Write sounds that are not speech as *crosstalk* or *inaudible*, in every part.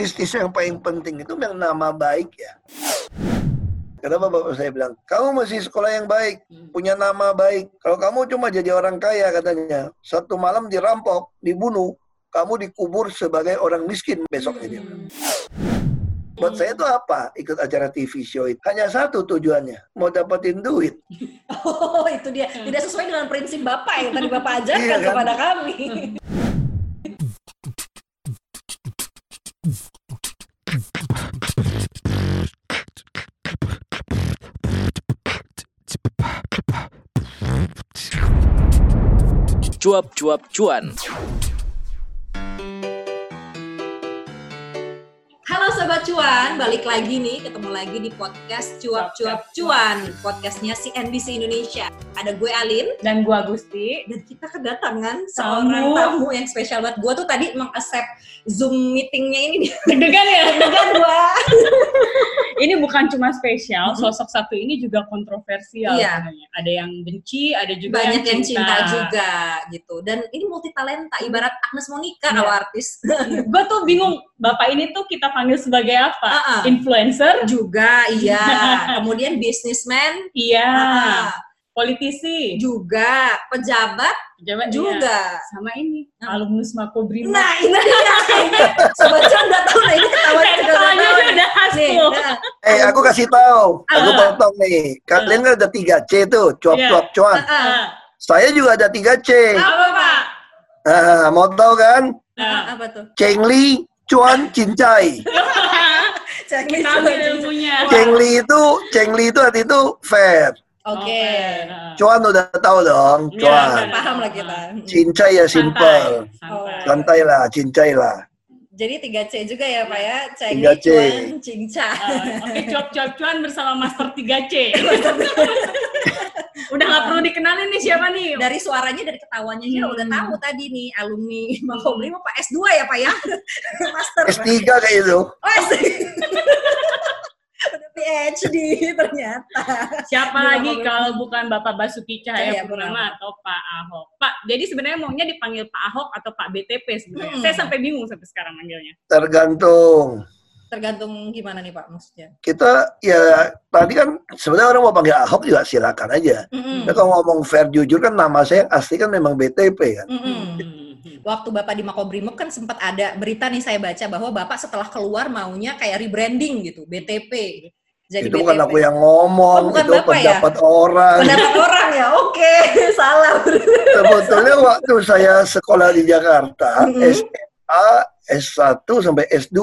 bisnis yang paling penting itu yang nama baik ya. Kenapa bapak saya bilang, kamu masih sekolah yang baik, punya nama baik. Kalau kamu cuma jadi orang kaya katanya, satu malam dirampok, dibunuh, kamu dikubur sebagai orang miskin besok ini. Buat saya itu apa? Ikut acara TV show itu. Hanya satu tujuannya, mau dapetin duit. *laughs* Oh, itu dia. Tidak sesuai dengan prinsip Bapak yang tadi Bapak ajarkan Iya kan? kepada kami. *laughs* Cuap-cuap cuan. Halo Sobat Cuan, balik lagi nih, ketemu lagi di podcast Cuap Cuap Cuan, podcastnya CNBC Indonesia. Ada gue Alin, dan gua Gusti. dan kita kedatangan seorang Tamu. tamu yang spesial banget. Gue tuh tadi meng-accept Zoom meetingnya ini. Deg-degan ya. Deg-degan gua. Ini bukan cuma spesial, sosok satu ini juga kontroversial Iya. sebenarnya. Ada yang benci, ada juga Banyak yang cinta. cinta juga gitu. Dan ini multi talenta, ibarat Agnes Monica Iya. kalau artis. *laughs* Gua tuh bingung, bapak ini tuh kita panggil sebagai apa? Ah-ah. Influencer? juga, iya. *laughs* Kemudian businessman, Iya. ah, Politisi? juga. Pejabat, Pejabat iya. juga. Sama ini, Ah. alumnus Makobrimob. Nah, ini dia. Sobat Cuan udah tahu nah ini ketawa Kayak juga udah tahu. udah Nih, nah. Eh, aku kasih tahu. Aku potong nih. Kalian kan ada 3C tuh, cuap-cuap cuan. Ah. Ah. Saya juga ada 3C. Apa, Pak? Ah, mau tahu kan? Ah, apa tuh? Cengli, cuan, cincai. *laughs* Ambil dulu. ilmunya. Cengli itu, cengli itu arti itu fair. Oke. Ah. Cuan udah tahu dong, Iya, cuan. Paham lah kita. Cincai ya simple. Santai. Santai lah, cincai lah. Jadi 3C juga ya Pak ya. 3C. cuan, cinca. Ah, Oke, cuap-cuap cuan bersama Master 3C. *laughs* Udah nggak perlu dikenalin nih siapa nih? Dari suaranya, dari ketawanya Hmm. udah tahu tadi nih alumni Makobrimob Pak S2 ya Pak ya? Master. S3 kayak itu. Oh, S3. PhD *laughs* ternyata. Siapa lagi kalau bukan Bapak Basuki Cahaya Cahaya Purnama atau Pak Ahok? Pak, jadi sebenarnya maunya dipanggil Pak Ahok atau Pak BTP sebenarnya. Hmm. Saya sampai bingung sampai sekarang manggilnya. Tergantung. Tergantung gimana nih Pak maksudnya. Kita ya tadi kan sebenarnya orang mau panggil Ahok juga silakan aja. Mm-mm. Tapi kalau ngomong fair jujur kan nama saya yang asli kan memang BTP kan. Hmm. Waktu Bapak di Makobrimob kan sempat ada berita nih saya baca bahwa Bapak setelah keluar maunya kayak rebranding gitu, BTP. Jadi itu bukan BTP. aku yang ngomong, Oh, bukan itu Bapak ya? pendapat orang. Pendapat orang ya, oke, *laughs* salah. Sebetulnya waktu saya sekolah di Jakarta, Mm-mm. SMA, S1 sampai S2,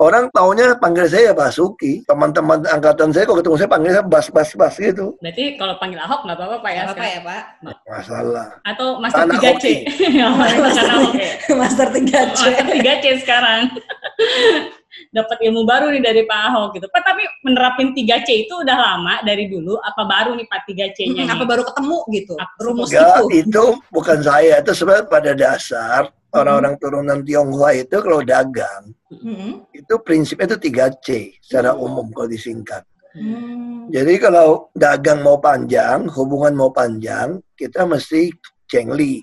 orang taunya panggil saya Basuki. Teman-teman angkatan saya kalau ketemu saya panggil saya Bas-Bas-Bas gitu. Berarti kalau panggil Ahok nggak apa-apa Pak ya? Apa sekarang? ya Pak? Masalah. Atau Master Tanah 3C? hoki. *laughs* Oh, Master ya. Master 3C. Master 3C sekarang. *laughs* Dapat ilmu baru nih dari Pak Ahok gitu. Pak, tapi menerapin 3C itu udah lama dari dulu, apa baru nih Pak 3C-nya? Mm, Apa baru ketemu gitu? Apa- Rumus Enggak, itu. itu bukan saya. Itu sebenarnya pada dasar orang-orang turunan Tionghoa itu kalau dagang, Mm-mm. itu prinsipnya itu 3C secara umum kalau disingkat. Hmm. Jadi kalau dagang mau panjang, hubungan mau panjang, kita mesti cengli.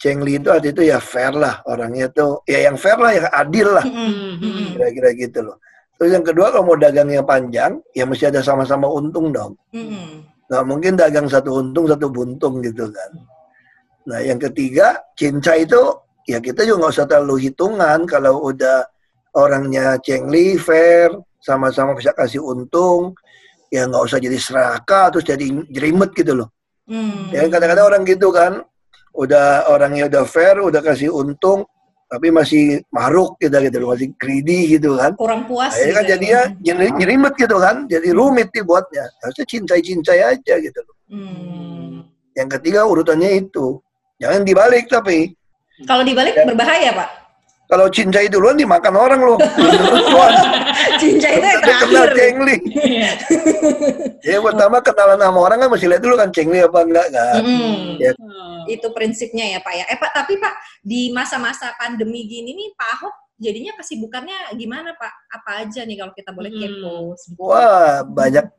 Cengli itu arti itu ya fair lah orangnya tuh, ya yang fair lah, yang adil lah, Mm-mm. Mm-mm. kira-kira gitu loh. Terus yang kedua kalau mau dagangnya panjang, ya mesti ada sama-sama untung dong. Mm-mm. Nggak mungkin dagang satu untung satu buntung gitu kan. Nah yang ketiga cinca itu ya kita juga nggak usah terlalu hitungan kalau udah orangnya cengli fair sama-sama bisa kasih untung ya nggak usah jadi serakah terus jadi jerimet gitu loh. Mm. Ya kadang-kadang orang gitu kan udah orangnya udah fair udah kasih untung tapi masih maruk gitu gitu loh masih greedy gitu kan. kurang puas. Akhirnya kan gitu. jadinya jeri- jerimet gitu kan, jadi rumit dibuatnya. Harusnya cincai-cincai aja gitu loh. Hmm. Yang ketiga urutannya itu. Jangan dibalik tapi. Kalau dibalik Ya. berbahaya Pak. Kalau cincai duluan dimakan orang loh. *laughs* Tuan, Cinca itu yang Tapi kenal terakhir. cengli. Iya. *laughs* Ya pertama kenalan sama orang kan mesti lihat dulu kan cengli apa enggak kan. Mm-mm. Ya. Oh. Itu prinsipnya ya Pak ya. Eh Pak, tapi Pak di masa-masa pandemi gini nih Pak Ahok jadinya kesibukannya gimana Pak? Apa aja nih kalau kita boleh Hmm. kepo? Wah banyak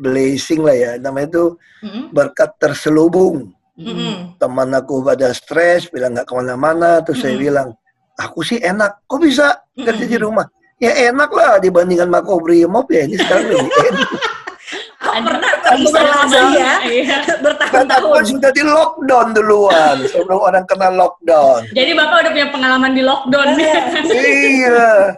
blessing lah ya. Namanya itu Mm-mm. berkat terselubung. Mm-mm. Teman aku pada stres, bilang nggak ke mana-mana. Terus saya Mm-mm. bilang, aku sih enak. Kok bisa kerja di rumah? Ya enak lah dibandingkan Makobrimob ya ini sekarang lebih enak. Kok pernah terisolasi *laughs* ya Iya. Kan bertahun-tahun. sudah di lockdown duluan sebelum orang kena lockdown. Jadi Bapak udah punya pengalaman di lockdown. iya,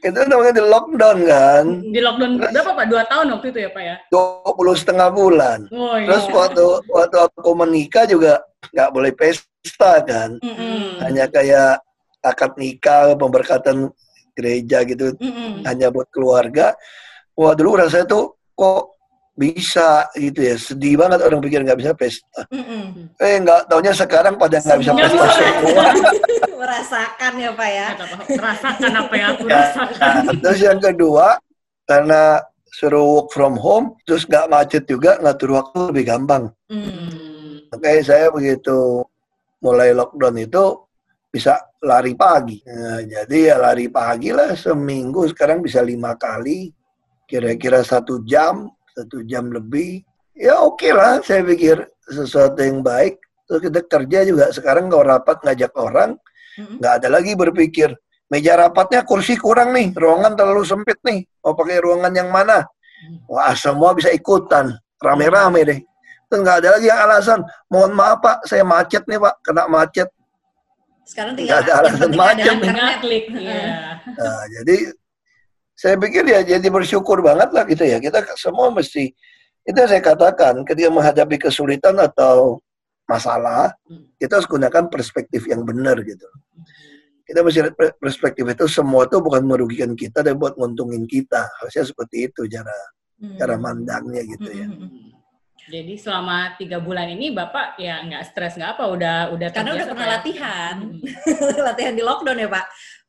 itu namanya di lockdown kan, di lockdown berapa Pak? Dua tahun waktu itu ya Pak ya? 20 setengah bulan. Oh iya. Terus waktu waktu aku menikah juga nggak boleh pesta kan, Mm-mm. hanya kayak akad nikah, pemberkatan gereja gitu, Mm-mm. hanya buat keluarga. Wah dulu rasanya tuh kok bisa gitu ya, sedih banget orang pikir nggak bisa pesta. Mm-mm. Eh nggak taunya sekarang pada nggak bisa pesta semua. *laughs* Merasakan ya Pak ya. Kata Pak, rasakan apa yang aku Ya, rasakan. nah, terus yang kedua karena suruh work from home, terus nggak macet juga, ngatur waktu lebih gampang. Mm. Hmm. Makanya saya begitu mulai lockdown itu bisa lari pagi. Nah, jadi ya lari pagi lah seminggu sekarang bisa lima kali, kira-kira satu jam, satu jam lebih. Ya oke lah, saya pikir sesuatu yang baik. Terus kita kerja juga sekarang kalau rapat ngajak orang, nggak ada lagi berpikir meja rapatnya kursi kurang nih, ruangan terlalu sempit nih, mau pakai ruangan yang mana? Wah semua bisa ikutan, rame-rame deh. Terus nggak ada lagi yang alasan, mohon maaf pak, saya macet nih pak, kena macet. Sekarang tinggal ada yang alasan internet. klik. Iya. Nah, jadi saya pikir ya jadi bersyukur banget lah gitu ya. Kita semua mesti itu saya katakan ketika menghadapi kesulitan atau masalah, kita harus gunakan perspektif yang benar gitu. Kita mesti perspektif itu semua itu bukan merugikan kita dan buat nguntungin kita. Harusnya seperti itu cara Mm. cara mandangnya gitu ya. Mm-mm. Jadi selama tiga bulan ini Bapak ya nggak stres nggak apa udah udah Karena udah pernah ya? latihan. Hmm. *laughs* latihan di lockdown ya Pak.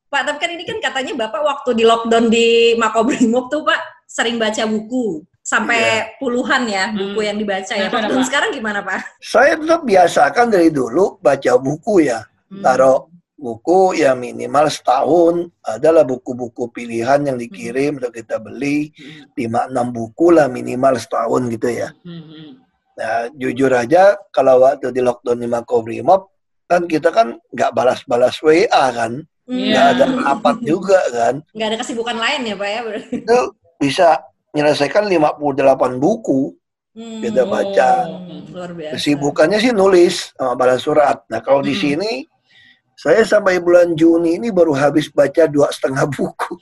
Pak, tapi kan ini kan katanya Bapak waktu di lockdown di Makobrimob tuh Pak sering baca buku sampai puluhan ya buku Hmm. yang dibaca ya. Pak? sekarang gimana Pak? Saya tetap biasakan dari dulu baca buku ya. Hmm. Taruh buku ya minimal setahun. Adalah buku-buku pilihan yang dikirim untuk kita beli. Hmm. 5-6 buku lah minimal setahun gitu ya. Hmm, hmm. Nah, jujur aja kalau waktu di lockdown di Makobrimob kan kita kan nggak balas-balas WA kan, Hmm. nggak Iya. ada rapat *laughs* juga kan. Nggak ada kesibukan lain ya Pak ya? *laughs* Itu bisa menyelesaikan 58 buku. Hmm. Kita baca. Hmm, Luar biasa. Kesibukannya sih nulis sama balas surat. Nah, kalau di Hmm. sini saya sampai bulan Juni ini baru habis baca dua setengah buku.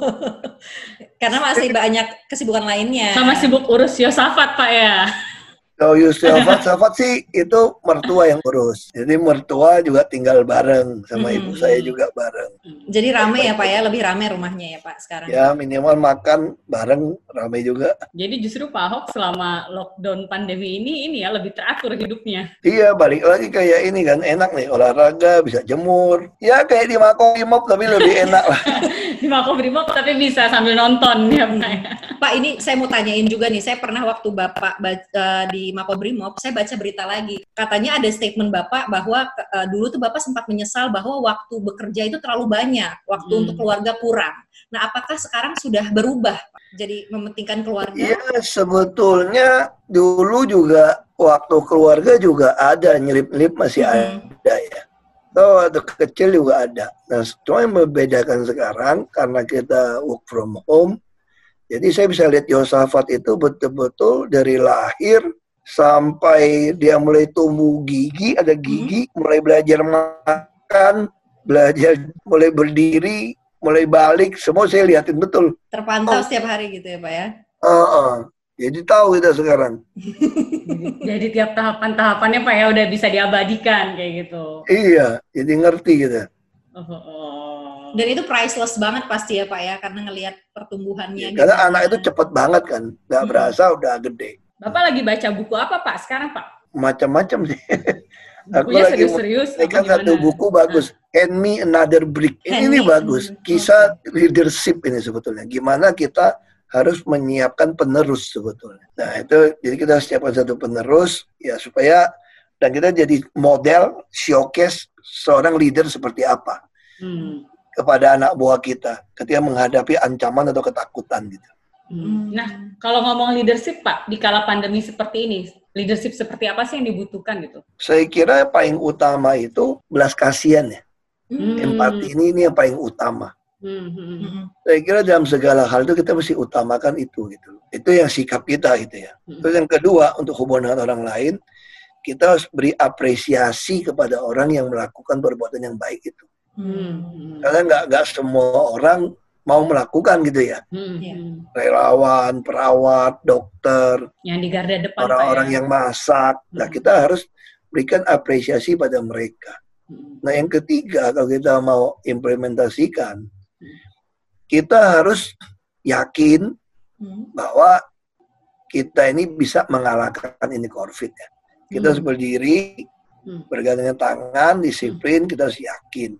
*laughs* Karena masih banyak kesibukan lainnya. Sama sibuk urus Yosafat Pak ya. Kalau Yusufat, Safat sih itu mertua yang urus. Jadi mertua juga tinggal bareng sama ibu Hmm. saya juga bareng. Jadi rame ya Pak ya? Lebih rame rumahnya ya Pak sekarang. Ya minimal makan bareng rame juga. Jadi justru Pak Ahok selama lockdown pandemi ini ini ya lebih teratur hidupnya. Iya balik lagi kayak ini kan enak nih olahraga bisa jemur. Ya kayak di Makobrimob tapi lebih enak lah. *laughs* Di Makobrimob tapi bisa sambil nonton ya Pak ya. Pak ini saya mau tanyain juga nih, saya pernah waktu Bapak baca di Makobrimob, saya baca berita lagi. Katanya ada statement Bapak bahwa eh, dulu tuh Bapak sempat menyesal bahwa waktu bekerja itu terlalu banyak, waktu Hmm. untuk keluarga kurang. Nah, apakah sekarang sudah berubah? Pak? Jadi mementingkan keluarga? Iya sebetulnya dulu juga waktu keluarga juga ada nyelip-nyelip masih Hmm. ada ya. Oh, waktu kecil juga ada. Nah, cuma yang membedakan sekarang karena kita work from home, jadi saya bisa lihat Yosafat itu betul-betul dari lahir sampai dia mulai tumbuh gigi, ada gigi, mulai belajar makan, belajar mulai berdiri, mulai balik, semua saya liatin betul. Terpantau Oh. setiap hari gitu ya Pak ya? Heeh. Jadi tahu kita sekarang. *laughs* Jadi tiap tahapan-tahapannya Pak ya udah bisa diabadikan kayak gitu. Iya, jadi ngerti kita. Oh, oh, oh. Dan itu priceless banget pasti ya Pak ya, karena ngelihat pertumbuhannya. Karena gimana. anak itu cepet banget kan, nggak Hmm. berasa udah gede. Bapak lagi baca buku apa Pak sekarang Pak? Macam-macam sih. *laughs* Aku Bukunya lagi serius-serius kan satu buku bagus, Hand Me Another Brick. Ini, Hand ini Me. bagus, kisah leadership ini sebetulnya. Gimana kita harus menyiapkan penerus sebetulnya. Nah itu, jadi kita harus siapkan satu penerus, ya supaya dan kita jadi model showcase seorang leader seperti apa Hmm. kepada anak buah kita ketika menghadapi ancaman atau ketakutan gitu. Hmm. Nah, kalau ngomong leadership Pak, di kala pandemi seperti ini, leadership seperti apa sih yang dibutuhkan gitu? Saya kira paling utama itu belas kasihan ya. Hmm. Empati ini ini yang paling utama. Hmm, hmm, hmm. Saya kira dalam segala hal itu kita mesti utamakan itu gitu. Itu yang sikap kita gitu ya. Terus yang kedua untuk hubungan dengan orang lain, kita harus beri apresiasi kepada orang yang melakukan perbuatan yang baik itu. Hmm. Karena nggak nggak semua orang mau melakukan gitu ya. Hmm, Iya. Relawan, perawat, dokter, Yang di garda depan orang-orang ya? yang masak. Nah Hmm. kita harus berikan apresiasi pada mereka. Hmm. Nah yang ketiga kalau kita mau implementasikan, kita harus yakin Hmm. bahwa kita ini bisa mengalahkan ini COVID ya. Kita harus Hmm. berdiri, Hmm. bergandengan tangan, disiplin, kita harus yakin.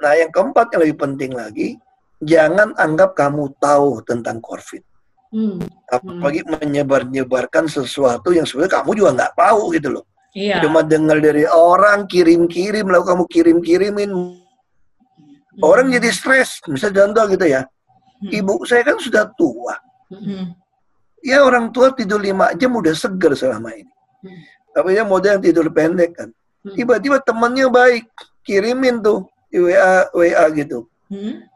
Nah yang keempat yang lebih penting lagi, jangan anggap kamu tahu tentang COVID. Hmm. Apalagi menyebar-nyebarkan sesuatu yang sebenarnya kamu juga nggak tahu gitu loh. Iya. Cuma dengar dari orang, kirim-kirim, lalu kamu kirim-kirimin. Hmm. Orang jadi stres. Misalnya contoh gitu ya, Hmm. ibu saya kan sudah tua. Hmm. Ya orang tua tidur lima jam udah seger selama ini. Hmm. Tapi dia model yang tidur pendek kan. Hmm. Tiba-tiba temannya baik, kirimin tuh di WA WA gitu. Hmm.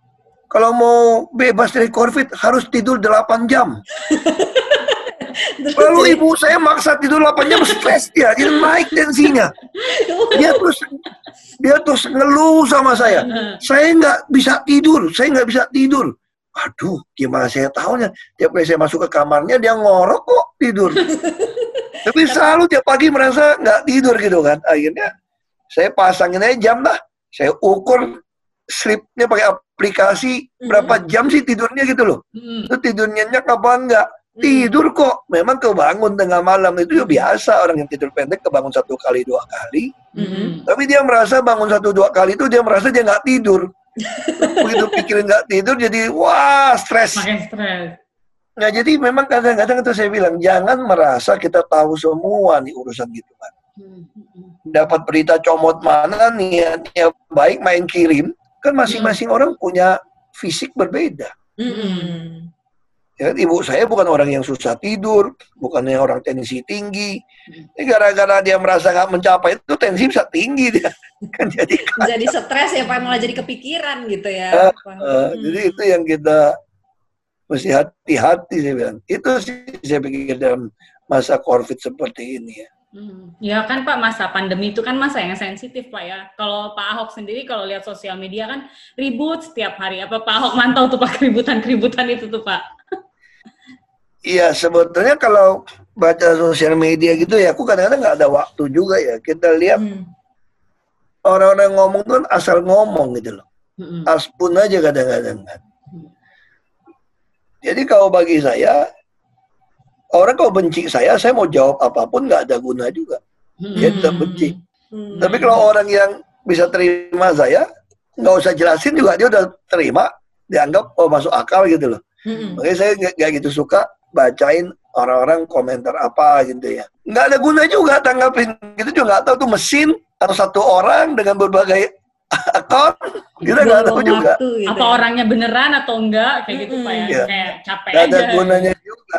Kalau mau bebas dari COVID harus tidur 8 jam. *laughs* Lalu ibu saya maksa tidur 8 jam stres dia, dia naik tensinya. Dia terus dia terus ngeluh sama saya. Saya nggak bisa tidur, saya nggak bisa tidur. Aduh, gimana saya tahunya? Tiap kali saya masuk ke kamarnya dia ngorok kok tidur. Tapi *laughs* selalu tiap pagi merasa nggak tidur gitu kan. Akhirnya saya pasangin aja jam lah. Saya ukur sleepnya pakai aplikasi berapa jam sih tidurnya gitu loh. Itu tidur nyenyak apa enggak? Tidur kok. Memang kebangun tengah malam itu ya biasa orang yang tidur pendek kebangun satu kali dua kali. Hmm. Tapi dia merasa bangun satu dua kali itu dia merasa dia nggak tidur. *laughs* Begitu pikirin nggak tidur jadi wah stres. Makin stres. Nah jadi memang kadang-kadang itu saya bilang jangan merasa kita tahu semua nih urusan gitu kan. Hmm. Hmm. Dapat berita comot mana niatnya baik main kirim kan masing-masing orang punya fisik berbeda. Hmm. Ya, kan, ibu saya bukan orang yang susah tidur, bukan yang orang tensi tinggi. Ini gara-gara dia merasa nggak mencapai itu tensi bisa tinggi dia. *laughs* Kan jadi *laughs* Jadi stres ya Pak, malah jadi kepikiran gitu ya. Pak. Eh, Hmm. Jadi itu yang kita mesti hati-hati saya bilang. Itu sih saya pikir dalam masa COVID seperti ini ya. Hmm. Ya kan Pak, masa pandemi itu kan masa yang sensitif Pak ya. Kalau Pak Ahok sendiri kalau lihat sosial media kan ribut setiap hari. Apa Pak Ahok mantau tuh Pak keributan-keributan itu tuh Pak? Iya sebetulnya kalau baca sosial media gitu ya, aku kadang-kadang nggak ada waktu juga ya. Kita lihat Hmm. orang-orang ngomong tuh kan asal ngomong gitu loh. Hmm. Aspun aja kadang-kadang kan. Jadi kalau bagi saya, orang kalau benci saya, saya mau jawab apa pun nggak ada guna juga. Hmm. Dia tetap benci. Hmm. Tapi kalau orang yang bisa terima saya, nggak usah jelasin juga dia udah terima, dianggap oh masuk akal gitu loh. Hmm. Makanya saya nggak gitu suka bacain orang-orang komentar apa gitu ya. Nggak ada guna juga tanggapin gitu juga nggak tahu tuh mesin atau satu orang dengan berbagai *laughs* akun kita nggak tahu juga. gitu Apa ya. orangnya beneran atau enggak kayak gitu Pak ya. Iya. Kayak capek Nggak ada aja. gunanya juga.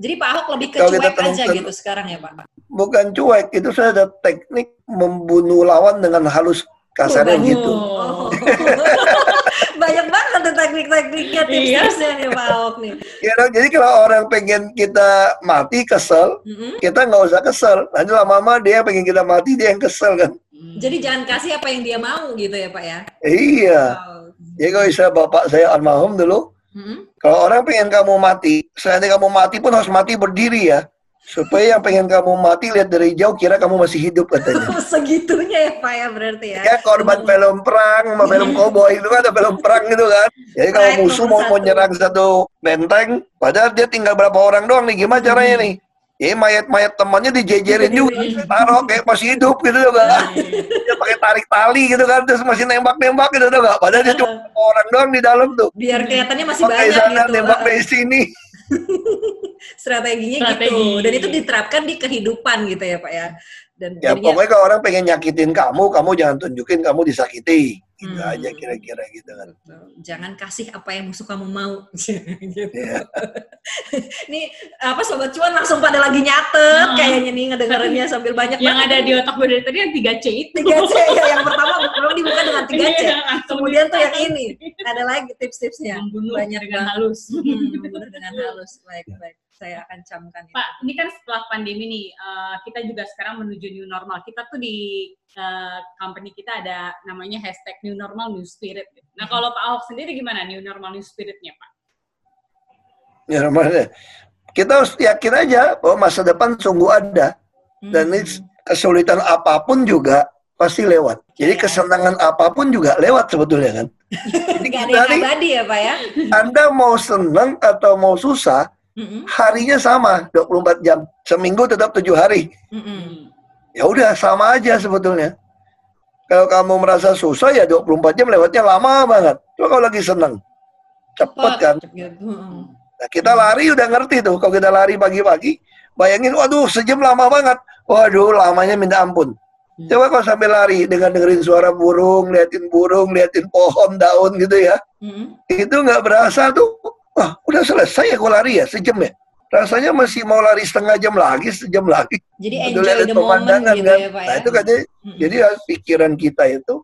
Jadi Pak Ahok lebih ke Kalau kita cuek aja gitu sekarang ya Pak. Bukan cuek, itu saya ada teknik membunuh lawan dengan halus kasarnya Oh. gitu. Oh. *laughs* Banyak banget tuh teknik-tekniknya, Iya. tips-tipsnya nih Pak Ahok nih. Ya, dong, jadi kalau orang pengen kita mati kesel, Mm-mm. kita nggak usah kesel. Nanti lama-lama dia pengen kita mati, dia yang kesel kan. Hmm. Jadi jangan kasih apa yang dia mau gitu ya Pak ya. Iya. Wow. Jadi kalau istilah bapak saya almarhum dulu, Mm-mm. kalau orang pengen kamu mati, selain kamu mati pun harus mati berdiri ya. Supaya yang pengen kamu mati lihat dari jauh kira kamu masih hidup katanya. *laughs* Segitunya ya Pak ya berarti ya. Ya korban film perang sama film koboi itu kan ada film perang gitu kan. Jadi kalau Right, musuh mau mau satu. benteng, padahal dia tinggal berapa orang doang nih, gimana caranya nih? Ya mayat-mayat temannya dijejerin juga, taruh kayak masih hidup gitu juga. Dia pakai tarik tali gitu kan, terus masih nembak-nembak gitu nggak? Padahal dia cuma orang doang di dalam tuh. Biar kelihatannya masih Pakai banyak sana gitu. nembak dari sini. *laughs* Strateginya Strategi. gitu. Dan itu diterapkan di kehidupan gitu ya Pak ya. Dan Ya jadinya pokoknya kalau orang pengen nyakitin kamu, kamu jangan tunjukin kamu disakiti. gitu Hmm. aja kira-kira gitu kan Jangan kasih apa yang musuh kamu mau. *laughs* gitu. Iya. *laughs* Nih apa sobat cuan langsung pada lagi nyatet Hmm. kayaknya nih ngedengerinnya sambil banyak Yang ada di otak gue dari tadi yang 3C itu. 3C ya yang pertama belum dibuka dengan 3C. Iya, langsung Kemudian tuh yang ini ada lagi tips-tipsnya. membunuh Banyak dengan halus. Hmm, membunuh dengan halus. Baik, baik. Saya akan camkan itu. Pak, ini kan setelah pandemi nih, eh, kita juga sekarang menuju new normal. Kita tuh di eh, company kita ada namanya hashtag new normal new spirit. gitu. Nah, kalau Pak Ahok sendiri gimana new normal new spiritnya, Pak? ya namanya kita harus yakin aja bahwa masa depan sungguh ada dan ini Hmm. kesulitan apa pun juga pasti lewat jadi Iya. kesenangan apa pun juga lewat sebetulnya kan Jadi *laughs* Nggak ada yang abadi ya Pak ya? anda mau senang atau mau susah Mm-mm. harinya sama 24 jam seminggu tetap tujuh hari Mm-mm. ya udah sama aja sebetulnya kalau kamu merasa susah ya 24 jam lewatnya lama banget coba kalau lagi seneng cepet kan. Nah, kita lari udah ngerti tuh. Kalau kita lari pagi-pagi, bayangin, waduh, sejam lama banget. Waduh, lamanya minta ampun. Hmm. Coba kalau sambil lari dengan dengerin suara burung, liatin burung, liatin pohon, daun gitu ya. Itu nggak berasa tuh. Wah, udah selesai ya kalau lari ya, sejam ya. Rasanya masih mau lari setengah jam lagi, sejam lagi. Jadi enjoy lihat the moment pemandangan, gitu kan. ya Pak Nah, ya? itu katanya, Mm-mm. jadi pikiran kita itu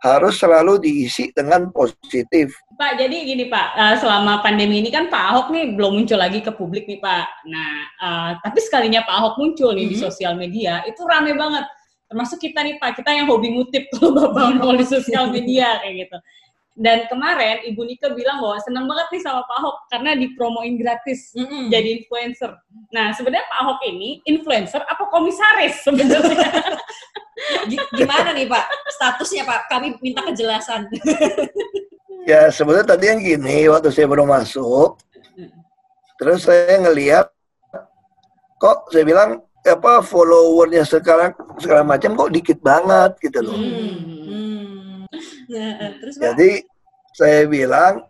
harus selalu diisi dengan positif. Pak, jadi gini Pak, eh, selama pandemi ini kan Pak Ahok nih belum muncul lagi ke publik nih Pak. Nah, eh, tapi sekalinya Pak Ahok muncul nih di Mhm. sosial media, itu rame banget. Termasuk kita nih Pak, kita yang hobi ngutip kalau *laughs* Bapak nongol di sosial media kayak gitu. Dan kemarin Ibu Nika bilang bahwa senang banget nih sama Pak Ahok karena dipromoin gratis Mm-mm. jadi influencer. Nah, sebenarnya Pak Ahok ini influencer apa komisaris sebenarnya? *laughs* Gi- Gimana nih Pak statusnya Pak? Kami minta kejelasan. Ya sebenarnya tadi yang gini waktu saya baru masuk, terus saya ngelihat kok saya bilang apa followernya sekarang segala macam kok dikit banget gitu loh. Hmm. Nah, terus Pak? Jadi saya bilang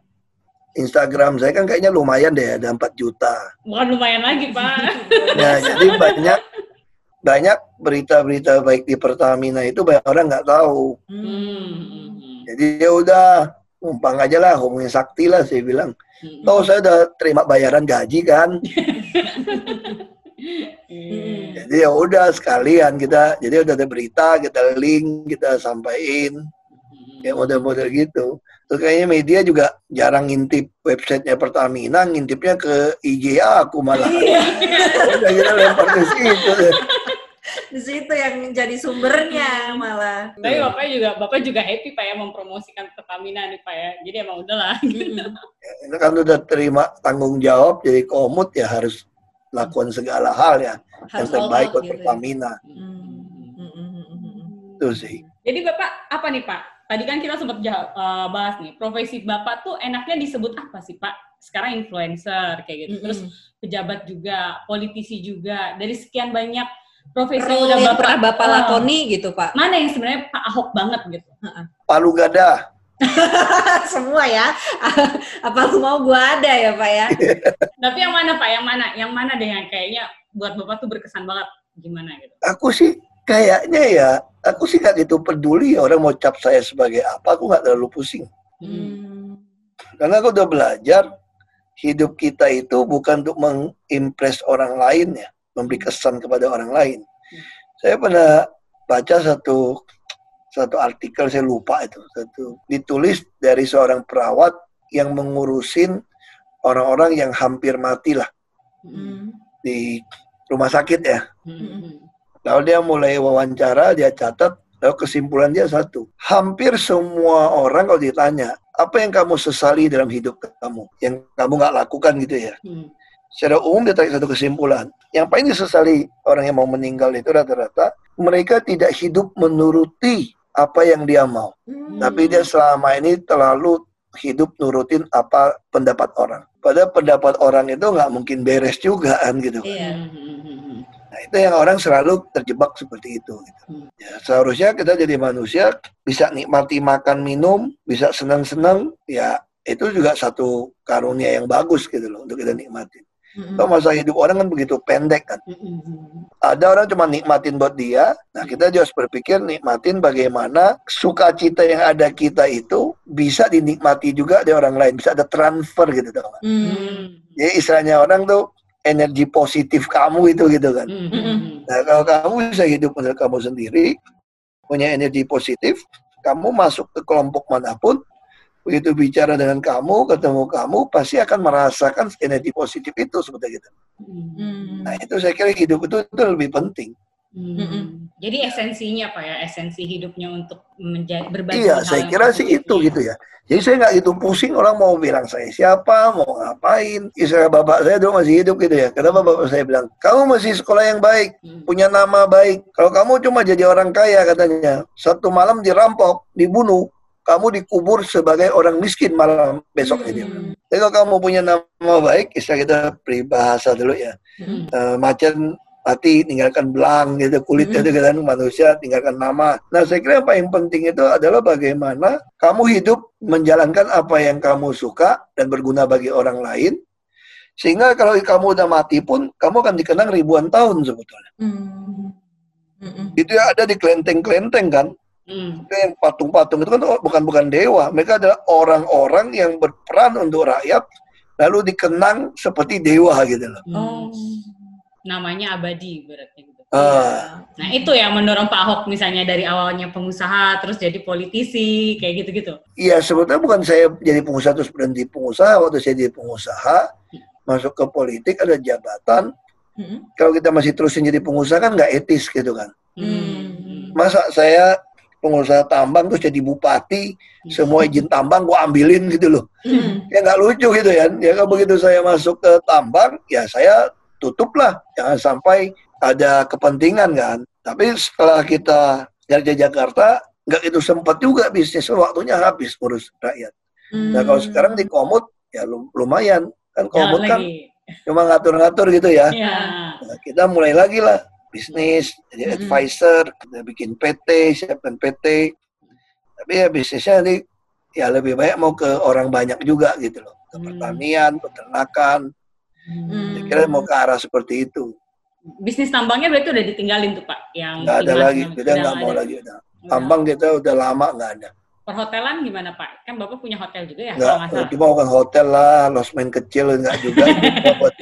Instagram saya kan kayaknya lumayan deh ada 4 juta. Bukan lumayan lagi Pak. Nah jadi banyak banyak berita-berita baik di Pertamina itu banyak orang nggak tahu. Hmm. Jadi ya udah numpang aja lah hubungi sakti lah saya bilang. Oh saya udah terima bayaran gaji kan. Hmm. Jadi ya udah sekalian kita jadi udah ada berita kita link kita sampaikan ya model-model gitu. Terus kayaknya media juga jarang ngintip websitenya Pertamina, ngintipnya ke IGA aku malah. udah kita lempar ke situ. Di situ yang jadi sumbernya malah. Tapi Bapak juga Bapak juga happy Pak ya mempromosikan Pertamina nih Pak ya. Jadi emang udahlah. Mm-mm. Ini kan udah terima tanggung jawab jadi komut ya harus lakukan segala hal ya yang Harus all terbaik buat gitu ya. Pertamina. Hmm. Mm-mm. Itu sih. Jadi Bapak apa nih Pak? Tadi kan kita sempat jah- eh, bahas nih, profesi Bapak tuh enaknya disebut apa sih Pak? Sekarang influencer kayak gitu. Terus pejabat juga, politisi juga. Dari sekian banyak profesi yang Role udah yang Bapak pernah Bapak eh, lakoni gitu Pak. Mana yang sebenarnya Pak Ahok banget gitu? Palu gada. *laughs* Semua ya. *laughs* Apa lu mau gua ada ya Pak ya? *laughs* Tapi yang mana Pak? Yang mana? Yang mana deh yang kayaknya buat Bapak tuh berkesan banget? Gimana gitu? Aku sih kayaknya ya, aku sih nggak gitu peduli ya orang mau cap saya sebagai apa, aku nggak terlalu pusing. Hmm. Karena aku udah belajar hidup kita itu bukan untuk mengimpress orang lain ya, memberi kesan kepada orang lain. Saya pernah baca satu satu artikel saya lupa itu satu ditulis dari seorang perawat yang mengurusin orang-orang yang hampir mati lah Hmm. di rumah sakit ya. Hmm. Lalu dia mulai wawancara, dia catat, lalu kesimpulan dia satu. Hampir semua orang kalau ditanya, apa yang kamu sesali dalam hidup kamu? Yang kamu nggak lakukan gitu ya. Hmm. Secara umum dia tarik satu kesimpulan. Yang paling disesali orang yang mau meninggal itu rata-rata, mereka tidak hidup menuruti apa yang dia mau. Hmm. Tapi dia selama ini terlalu hidup nurutin apa pendapat orang. Padahal pendapat orang itu nggak mungkin beres juga kan gitu. Iya. Nah, itu yang orang selalu terjebak seperti itu. Gitu. Hmm. Ya, seharusnya kita jadi manusia bisa nikmati makan minum, bisa senang-senang, ya itu juga satu karunia yang bagus gitu loh untuk kita nikmatin. Kalau masa hidup orang kan begitu pendek kan. Mm-mm. Ada orang cuma nikmatin buat dia. Nah kita harus berpikir nikmatin bagaimana sukacita yang ada kita itu bisa dinikmati juga dari orang lain. Bisa ada transfer gitu tau nggak? Mm. Mm. Jadi istilahnya orang tuh energi positif kamu itu gitu kan. Mm-mm. Nah kalau kamu bisa hidup menurut kamu sendiri, punya energi positif, kamu masuk ke kelompok mana pun, begitu bicara dengan kamu, ketemu kamu, pasti akan merasakan energi positif itu seperti itu. Mm. Nah itu saya kira hidup itu, itu lebih penting. Mm. Jadi esensinya apa ya? Esensi hidupnya untuk menjadi berbagi. Iya, hal saya kira sih itu ya. gitu ya. Jadi saya nggak gitu pusing orang mau bilang saya siapa, mau ngapain. Istilah bapak saya dulu masih hidup gitu ya. Kenapa bapak saya bilang, kamu masih sekolah yang baik, Mm. punya nama baik. Kalau kamu cuma jadi orang kaya katanya, satu malam dirampok, dibunuh, kamu dikubur sebagai orang miskin malam besok ini. Mm. Tapi kalau kamu punya nama baik, istilah kita peribahasa dulu ya. Mm. Eh, macan mati tinggalkan belang gitu kulit Mm. itu kan manusia tinggalkan nama. Nah saya kira yang paling penting itu adalah bagaimana kamu hidup menjalankan apa yang kamu suka dan berguna bagi orang lain. Sehingga kalau kamu udah mati pun kamu akan dikenang ribuan tahun sebetulnya. Mm. Mm-mm. Itu yang ada di kelenteng-kelenteng kan. Mm. Itu yang patung-patung itu kan bukan bukan dewa. Mereka adalah orang-orang yang berperan untuk rakyat lalu dikenang seperti dewa gitu loh. Oh. Namanya abadi berarti gitu. Ah. Nah itu yang mendorong Pak Ahok misalnya dari awalnya pengusaha terus jadi politisi kayak gitu-gitu. Iya, sebetulnya bukan saya jadi pengusaha terus berhenti pengusaha. Waktu saya jadi pengusaha, masuk ke politik ada jabatan. Mm-mm. Kalau kita masih terusin jadi pengusaha kan nggak etis gitu kan. Hmm. Masa saya pengusaha tambang terus jadi bupati, semua izin tambang gua ambilin gitu loh. Mm. Ya nggak lucu gitu ya. Ya kalau begitu saya masuk ke tambang, ya saya tutup lah. Jangan sampai ada kepentingan kan. Tapi setelah kita dari Jakarta, nggak itu sempat juga bisnis. Waktunya habis urus rakyat. Nah kalau sekarang di komut ya lum- lumayan kan komut kan lagi. cuma ngatur-ngatur gitu ya. Iya. Nah, kita mulai lagi lah bisnis jadi Mm-mm. advisor, kita bikin PT, siapkan PT. Tapi ya bisnisnya nanti ya lebih banyak mau ke orang banyak juga gitu loh. Ke Hmm. pertanian, peternakan. Hmm. Saya kira mau ke arah seperti itu. Bisnis tambangnya berarti udah ditinggalin tuh Pak yang Nggak ada lagi, kita Udah nggak mau ada. lagi. Udah. Tambang kita udah lama nggak ada. Perhotelan gimana Pak? Kan Bapak punya hotel juga ya Nggak, kalau cuma bukan hotel lah, losmen kecil nggak juga. *laughs* Buat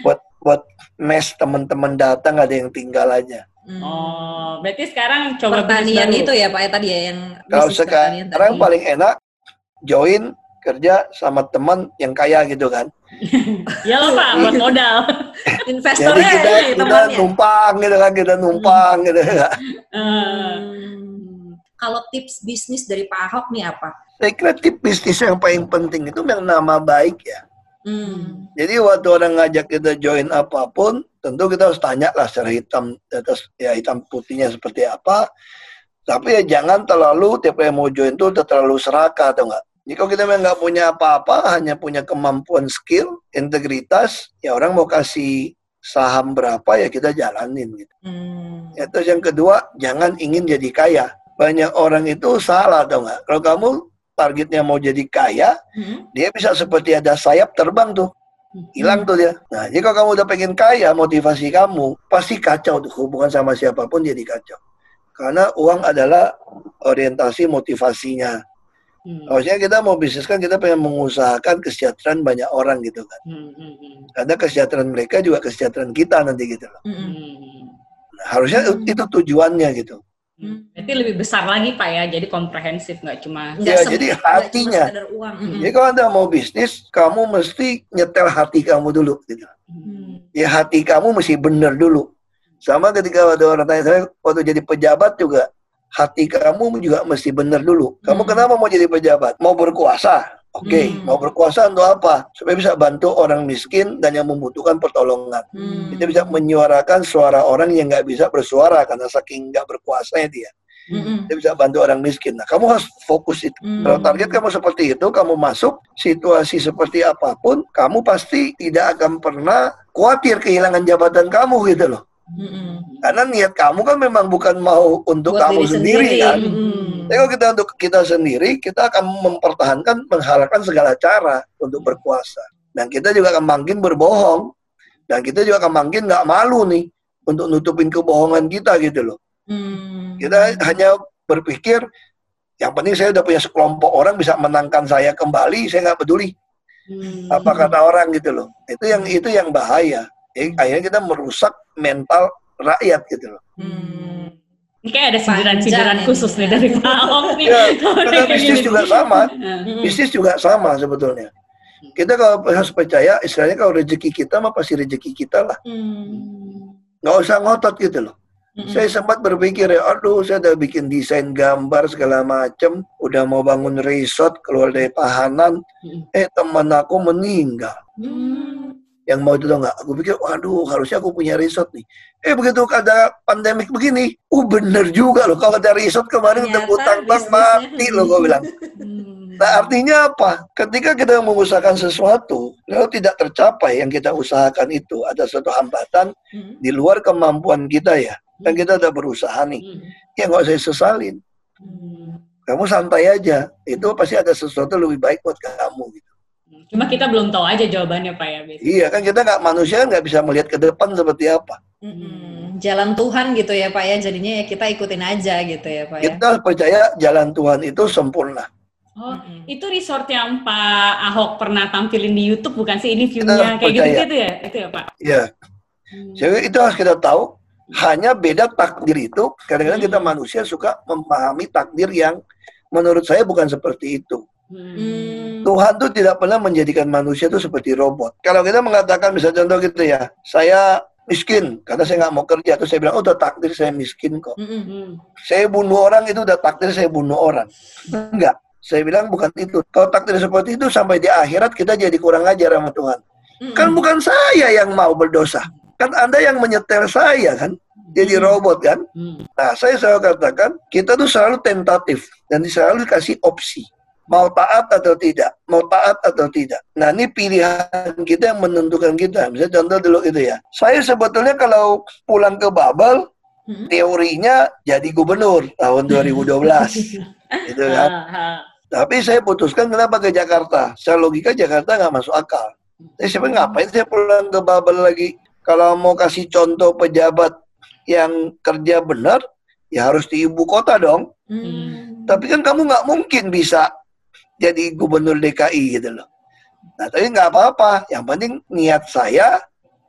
buat buat mes teman-teman datang ada yang tinggal aja. Mm. Oh, berarti sekarang coba pertanian itu ya Pak ya tadi ya yang Kalau bisnis pertanian sekarang tadi. paling enak join kerja sama teman yang kaya gitu kan. *laughs* Ya loh Pak, buat modal. *laughs* Jadi investornya kita ini kita temannya. numpang gitu kan, kita numpang gitu kan. *laughs* Eh, Hmm. Kalau tips bisnis dari Pak Ahok nih apa? Saya kira tip bisnis yang paling penting itu yang nama baik ya. Hmm. Jadi waktu orang ngajak kita join apa pun, tentu kita harus tanya lah secara hitam atas ya hitam putihnya seperti apa. Tapi ya jangan terlalu tiap kali mau join tuh udah terlalu serakah atau enggak. Jadi kalau kita memang nggak punya apa-apa, hanya punya kemampuan skill, integritas, ya orang mau kasih saham berapa ya kita jalanin gitu. Hmm. Ya, terus yang kedua, jangan ingin jadi kaya. Banyak orang itu salah atau enggak. Kalau kamu targetnya mau jadi kaya, Hmm. dia bisa seperti ada sayap terbang tuh. Hilang tuh dia. Nah, jadi kalau kamu udah pengen kaya, motivasi kamu pasti kacau tuh hubungan sama siapa pun jadi kacau. Karena uang adalah orientasi motivasinya. Hmm, Harusnya kita mau bisnis kan kita pengen mengusahakan kesejahteraan banyak orang gitu kan. hmm, hmm, hmm, Karena kesejahteraan mereka juga kesejahteraan kita nanti gitu loh. Hmm. hmm. Nah, harusnya Hmm. itu tujuannya gitu. Hmm. Berarti lebih besar lagi Pak ya, jadi komprehensif nggak cuma Ya, jadi cuma hatinya. uang. Hmm. Hmm. Jadi kalau anda mau bisnis, kamu mesti nyetel hati kamu dulu gitu. Hmm. ya hati kamu mesti benar dulu. Sama ketika ada orang tanya saya waktu jadi pejabat juga hati kamu juga mesti benar dulu. Kamu Hmm. kenapa mau jadi pejabat? Mau berkuasa? Oke, Hmm. mau berkuasa untuk apa? Supaya bisa bantu orang miskin dan yang membutuhkan pertolongan. Hmm. Kita bisa menyuarakan suara orang yang nggak bisa bersuara karena saking nggak berkuasanya dia. Hmm. Dia bisa bantu orang miskin. Nah, kamu harus fokus itu. Hmm. Kalau target kamu seperti itu, kamu masuk situasi seperti apa pun, kamu pasti tidak akan pernah khawatir kehilangan jabatan kamu gitu loh. Hmm. Karena niat kamu kan memang bukan mau untuk Buat kamu diri sendiri, kan. Hmm. Tapi kalau kita untuk kita sendiri, kita akan mempertahankan, menghalalkan segala cara untuk berkuasa. Dan kita juga akan makin berbohong. Dan kita juga akan makin nggak malu nih untuk nutupin kebohongan kita gitu loh. Hmm. Kita hanya berpikir yang penting saya udah punya sekelompok orang bisa menangkan saya kembali, saya nggak peduli Hmm. apa kata orang gitu loh. Itu yang itu yang bahaya. Jadi, akhirnya kita merusak mental rakyat gitu loh. Hmm. Ini kayak ada sindiran-sindiran khusus nih dari Pak Ahok nih. Ya, *laughs* karena bisnis juga sama. Nah, Bisnis juga sama sebetulnya. Kita kalau harus percaya, istilahnya kalau rezeki kita mah pasti rezeki kita lah. Hmm. Nggak usah ngotot gitu loh. Hmm. Saya sempat berpikir ya, aduh saya udah bikin desain gambar segala macem, udah mau bangun resort keluar dari tahanan, Hmm. eh teman aku meninggal. Hmm. Yang mau itu tau nggak? Aku pikir, waduh harusnya aku punya resort nih. Eh begitu ada pandemik begini, uh bener juga loh. Kalau ada resort kemarin udah utang-utang bisnisnya. mati loh gue bilang. Hmm. Nah artinya apa? Ketika kita mengusahakan sesuatu, lalu tidak tercapai yang kita usahakan itu, ada suatu hambatan Hmm. di luar kemampuan kita ya. Dan kita udah berusaha nih. Hmm. Ya nggak usah sesalin. Hmm. Kamu santai aja. Itu pasti ada sesuatu lebih baik buat kamu. Gitu. Cuma kita belum tahu aja jawabannya Pak ya. biasanya. Iya kan kita nggak manusia nggak bisa melihat ke depan seperti apa. Mm-mm. Jalan Tuhan gitu ya Pak ya, jadinya ya kita ikutin aja gitu ya Pak ya. Kita percaya jalan Tuhan itu sempurna. Oh, Mm-mm. itu resort yang Pak Ahok pernah tampilin di YouTube bukan sih? Ini Kita view-nya kayak gitu-gitu ya? Itu ya Pak? Ya, Hmm. jadi itu harus kita tahu. Hanya beda takdir itu. Kadang-kadang kita Hmm. manusia suka memahami takdir yang menurut saya bukan seperti itu. Hmm. Hmm. Tuhan tuh tidak pernah menjadikan manusia itu seperti robot. Kalau kita mengatakan, misalnya contoh gitu ya, saya miskin karena saya nggak mau kerja, terus saya bilang, oh udah takdir saya miskin kok. Mm-mm. Hmm. Saya bunuh orang itu udah takdir saya bunuh orang. Enggak. Saya bilang bukan itu. Kalau takdir seperti itu sampai di akhirat kita jadi kurang ajar sama Tuhan. Mm-mm. Kan bukan saya yang mau berdosa. Kan Anda yang menyetel saya kan. Jadi Hmm. robot kan. Hmm. Nah, saya selalu katakan, kita tuh selalu tentatif dan selalu dikasih opsi. Mau taat atau tidak, mau taat atau tidak. Nah, ini pilihan kita yang menentukan kita. Misalnya contoh dulu gitu ya. Saya sebetulnya kalau pulang ke Babel, Mm-mm. teorinya jadi gubernur tahun 2012. *laughs* gitu kan. Ah, ah. Tapi saya putuskan kenapa ke Jakarta. Secara logika Jakarta nggak masuk akal. Jadi siapa ngapain saya pulang ke Babel lagi? Kalau mau kasih contoh pejabat yang kerja benar, ya harus di ibu kota dong. Mm. Tapi kan kamu nggak mungkin bisa jadi gubernur DKI gitu loh. Nah tapi nggak apa-apa. Yang penting niat saya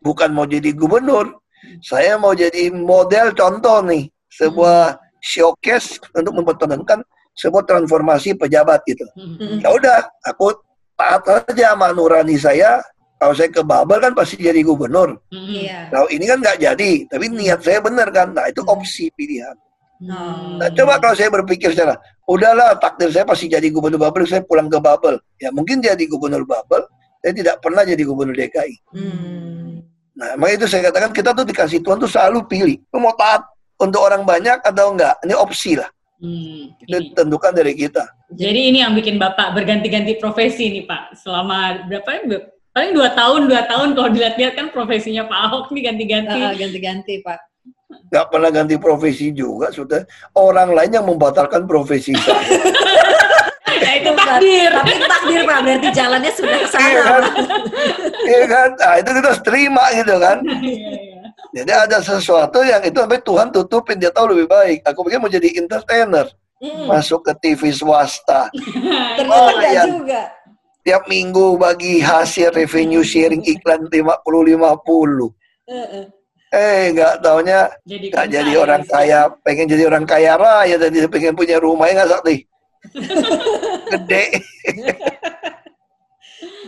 bukan mau jadi gubernur. Saya mau jadi model contoh nih. Sebuah showcase untuk mempertontonkan sebuah transformasi pejabat gitu. Hmm. Ya udah, aku taat aja sama nurani saya. Kalau saya ke Babel kan pasti jadi gubernur. Hmm. Iya. Kalau ini kan nggak jadi, tapi niat saya benar kan. Nah itu opsi pilihan. Oh. Nah, coba kalau saya berpikir secara, udahlah takdir saya pasti jadi gubernur Babel, saya pulang ke Babel. Ya mungkin jadi gubernur Babel, saya tidak pernah jadi gubernur DKI. Hmm. Nah, makanya itu saya katakan kita tuh dikasih Tuhan tuh selalu pilih. Lu mau taat untuk orang banyak atau enggak? Ini opsi lah. Hmm. Itu ditentukan dari kita. Jadi ini yang bikin Bapak berganti-ganti profesi nih Pak. Selama berapa ya? Paling dua tahun, dua tahun kalau dilihat-lihat kan profesinya Pak Ahok nih ganti-ganti. Ah, ganti-ganti Pak. Nggak pernah ganti profesi juga, sudah. Orang lain yang membatalkan profesi saya. *laughs* Nah itu takdir. Tapi itu takdir Pak, berarti jalannya sudah ke Iya sana. kan? Iya kan? Nah, itu kita harus terima gitu kan. Iya, iya. Jadi ada sesuatu yang itu sampai Tuhan tutupin, dia tahu lebih baik. Aku pikir mau jadi entertainer, Mm. masuk ke TV swasta. *laughs* Ternyata Oh, iya. juga. Tiap minggu bagi hasil revenue sharing iklan 50-50. Heeh. Eh, nggak taunya Jadi nggak jadi orang kaya, pengen jadi orang kaya raya tadi pengen punya rumah ya nggak sakti. *laughs* Gede.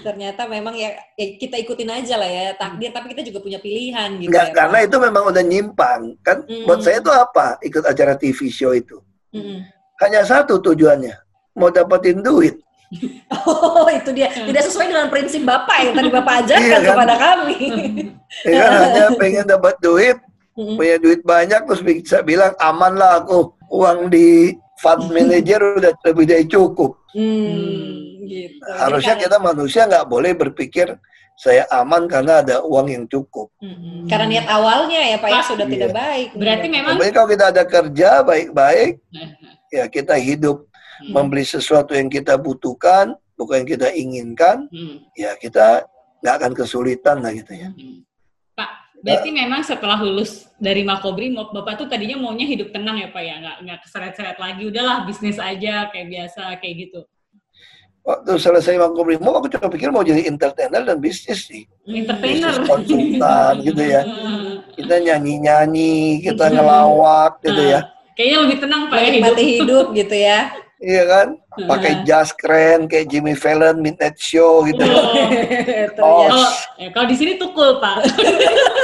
Ternyata memang ya, ya kita ikutin aja lah ya takdir, tapi kita juga punya pilihan gitu Nggak, ya. karena Pak. itu memang udah nyimpang. Kan Mm. buat saya itu apa? Ikut acara TV show itu. Mm-mm. Hanya satu tujuannya. Mau dapetin duit. Oh, itu dia. Tidak sesuai dengan prinsip Bapak yang tadi Bapak ajarkan Iya, kan? kepada kami. Ya kan hanya pengen dapat duit, Mm-mm. punya duit banyak terus bisa bilang aman lah aku. Uang di fund manager udah lebih dari cukup. Hmm, gitu. Jadi Harusnya kita manusia nggak boleh berpikir saya aman karena ada uang yang cukup. Mm-mm. Karena niat awalnya ya Pak ya sudah iya. tidak baik. Berarti Iya. memang Tapi kalau kita ada kerja baik-baik, ya kita hidup Hmm. membeli sesuatu yang kita butuhkan, bukan yang kita inginkan, Hmm. ya kita nggak akan kesulitan lah gitu ya. Pak, berarti memang setelah lulus dari Makobrimob, Bapak tuh tadinya maunya hidup tenang ya Pak ya, nggak nggak keseret-seret lagi, udahlah bisnis aja kayak biasa kayak gitu. Waktu selesai Makobrimob, aku cuma pikir mau jadi entertainer dan bisnis sih. Entertainer. Bisnis konsultan gitu ya. Hmm. *laughs* Kita nyanyi-nyanyi, kita ngelawak gitu ya. Kayaknya lebih tenang Pak ya hidup. Hidup gitu ya. Iya kan? Pakai jas keren kayak Jimmy Fallon Midnight Show gitu. Oh. *laughs* Kalau ya, kalau di sini tukul Pak.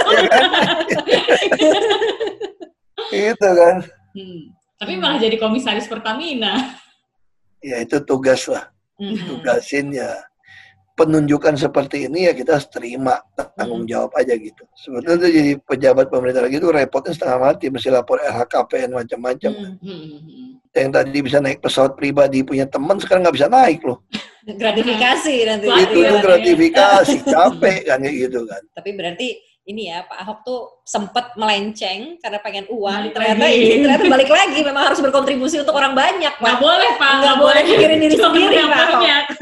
Iya *laughs* kan? gitu kan. Hmm. Tapi malah jadi komisaris Pertamina. Ya itu tugas lah. Mhm. Tugasin ya. Penunjukan seperti ini ya kita terima tanggung jawab aja gitu. Sebetulnya tuh jadi pejabat pemerintah lagi itu repotnya setengah mati mesti lapor LHKPN macam-macam. Hmm. Hmm. Yang tadi bisa naik pesawat pribadi punya teman sekarang nggak bisa naik loh. Gratifikasi *laughs* nanti. Itu iya. gratifikasi *laughs* capek kan gitu kan. Tapi berarti ini ya Pak Ahok tuh sempet melenceng karena pengen uang. Balik ternyata lagi. ini ternyata balik lagi memang harus berkontribusi untuk orang banyak Pak. Nggak boleh Pak. Nggak boleh mikirin diri Cuma sendiri, Pak. banyak. *laughs*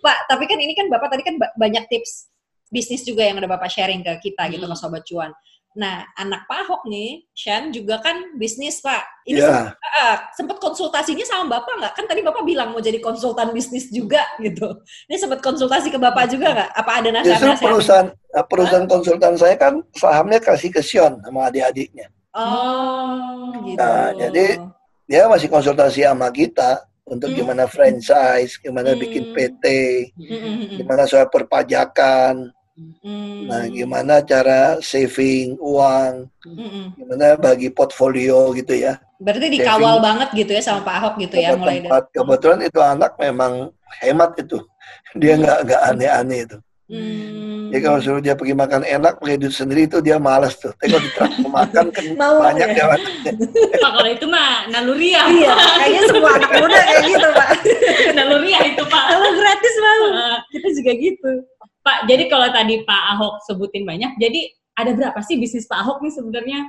Pak, tapi kan ini kan Bapak tadi kan ba- banyak tips bisnis juga yang udah Bapak sharing ke kita gitu Hmm. ke Sobat Cuan. Nah, anak Pak Ahok nih, Shan juga kan bisnis Pak. Ini Ya, Ah, sempat konsultasinya sama Bapak nggak? Kan tadi Bapak bilang mau jadi konsultan bisnis juga gitu. Ini sempat konsultasi ke Bapak juga nggak? Apa ada justru nasihat-nasihat? perusahaan eh, perusahaan konsultan saya kan sahamnya kasih ke Sion sama adik-adiknya. Oh, gitu. Nah, jadi- Dia masih konsultasi sama kita untuk Hmm. gimana franchise, gimana Hmm. bikin PT, gimana soal perpajakan, Mm. nah gimana cara saving uang, Mm-mm. gimana bagi portfolio gitu ya. Berarti Saving. dikawal banget gitu ya sama Pak Ahok gitu ya mulai dari. tempat kebetulan itu anak memang hemat itu *laughs* dia nggak nggak aneh-aneh itu Hmm. jadi kalau suruh dia pergi makan enak pakai duit sendiri itu dia malas tuh tapi kalau ditraktir makan kan *laughs* Mau banyak ya? ya *laughs* Pak kalau itu mah naluriah. Iya, kayaknya semua anak muda kayak gitu Pak. naluriah itu Pak. Kalau gratis mau, kita juga gitu. Pak, jadi kalau tadi Pak Ahok sebutin banyak, jadi ada berapa sih bisnis Pak Ahok nih sebenarnya?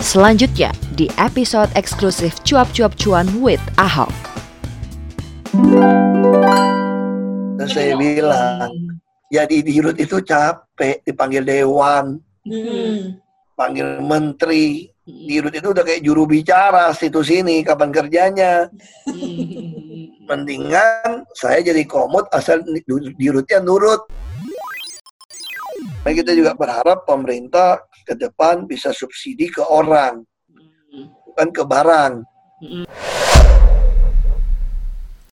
Selanjutnya di episode eksklusif Cuap-Cuap Cuan with Ahok. terus saya bilang jadi dirut itu capek dipanggil dewan Hmm. panggil menteri dirut itu udah kayak juru bicara situ sini kapan kerjanya. Mendingan saya jadi komod asal di- dirutnya nurut. Nah, kita juga berharap pemerintah ke depan bisa subsidi ke orang, bukan ke barang.